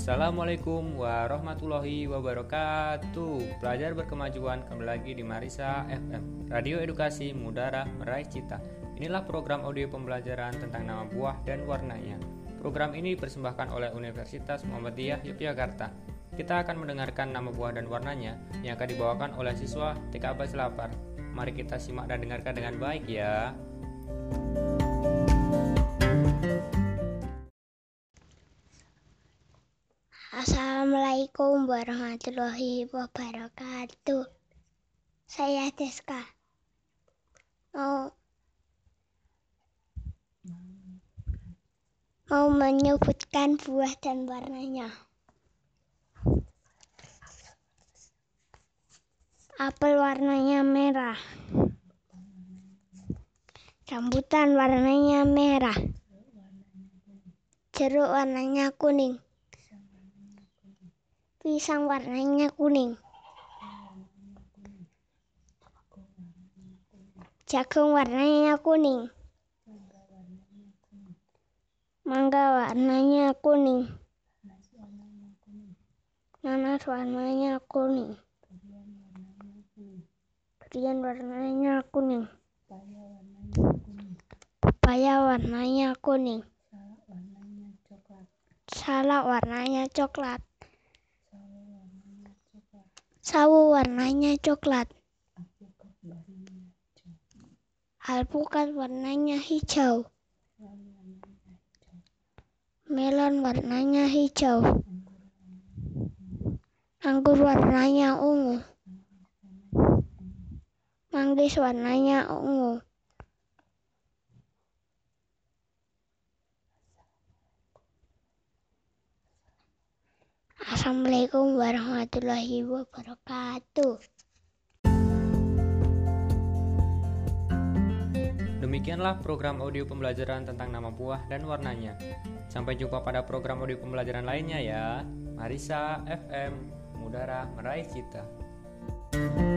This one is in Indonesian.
Assalamualaikum warahmatullahi wabarakatuh. Pelajar berkemajuan kembali lagi di Marisa FM Radio Edukasi Mudara Meraih Cita. Inilah program audio pembelajaran tentang nama buah dan warnanya. Program ini dipersembahkan oleh Universitas Muhammadiyah Yogyakarta. Kita akan mendengarkan nama buah dan warnanya Yang akan dibawakan oleh siswa TK Abbas Lapar Mari kita simak dan dengarkan dengan baik ya Assalamualaikum warahmatullahi wabarakatuh. Saya Deska. Mau mau menyebutkan buah dan warnanya. Apel warnanya merah. Rambutan warnanya merah. Jeruk warnanya kuning. Pisang warnanya kuning. Jagung warnanya kuning. Mangga warnanya kuning. Nanas warnanya kuning. Durian warnanya kuning. Pepaya warnanya kuning. Salak warnanya coklat. Sawo warnanya coklat. Alpukat warnanya hijau. Melon warnanya hijau. Anggur warnanya ungu. Manggis warnanya ungu. Assalamualaikum warahmatullahi wabarakatuh. Demikianlah program audio pembelajaran tentang nama buah dan warnanya. Sampai jumpa pada program audio pembelajaran lainnya ya. Marisa FM, Mudara Meraih Cita. thank you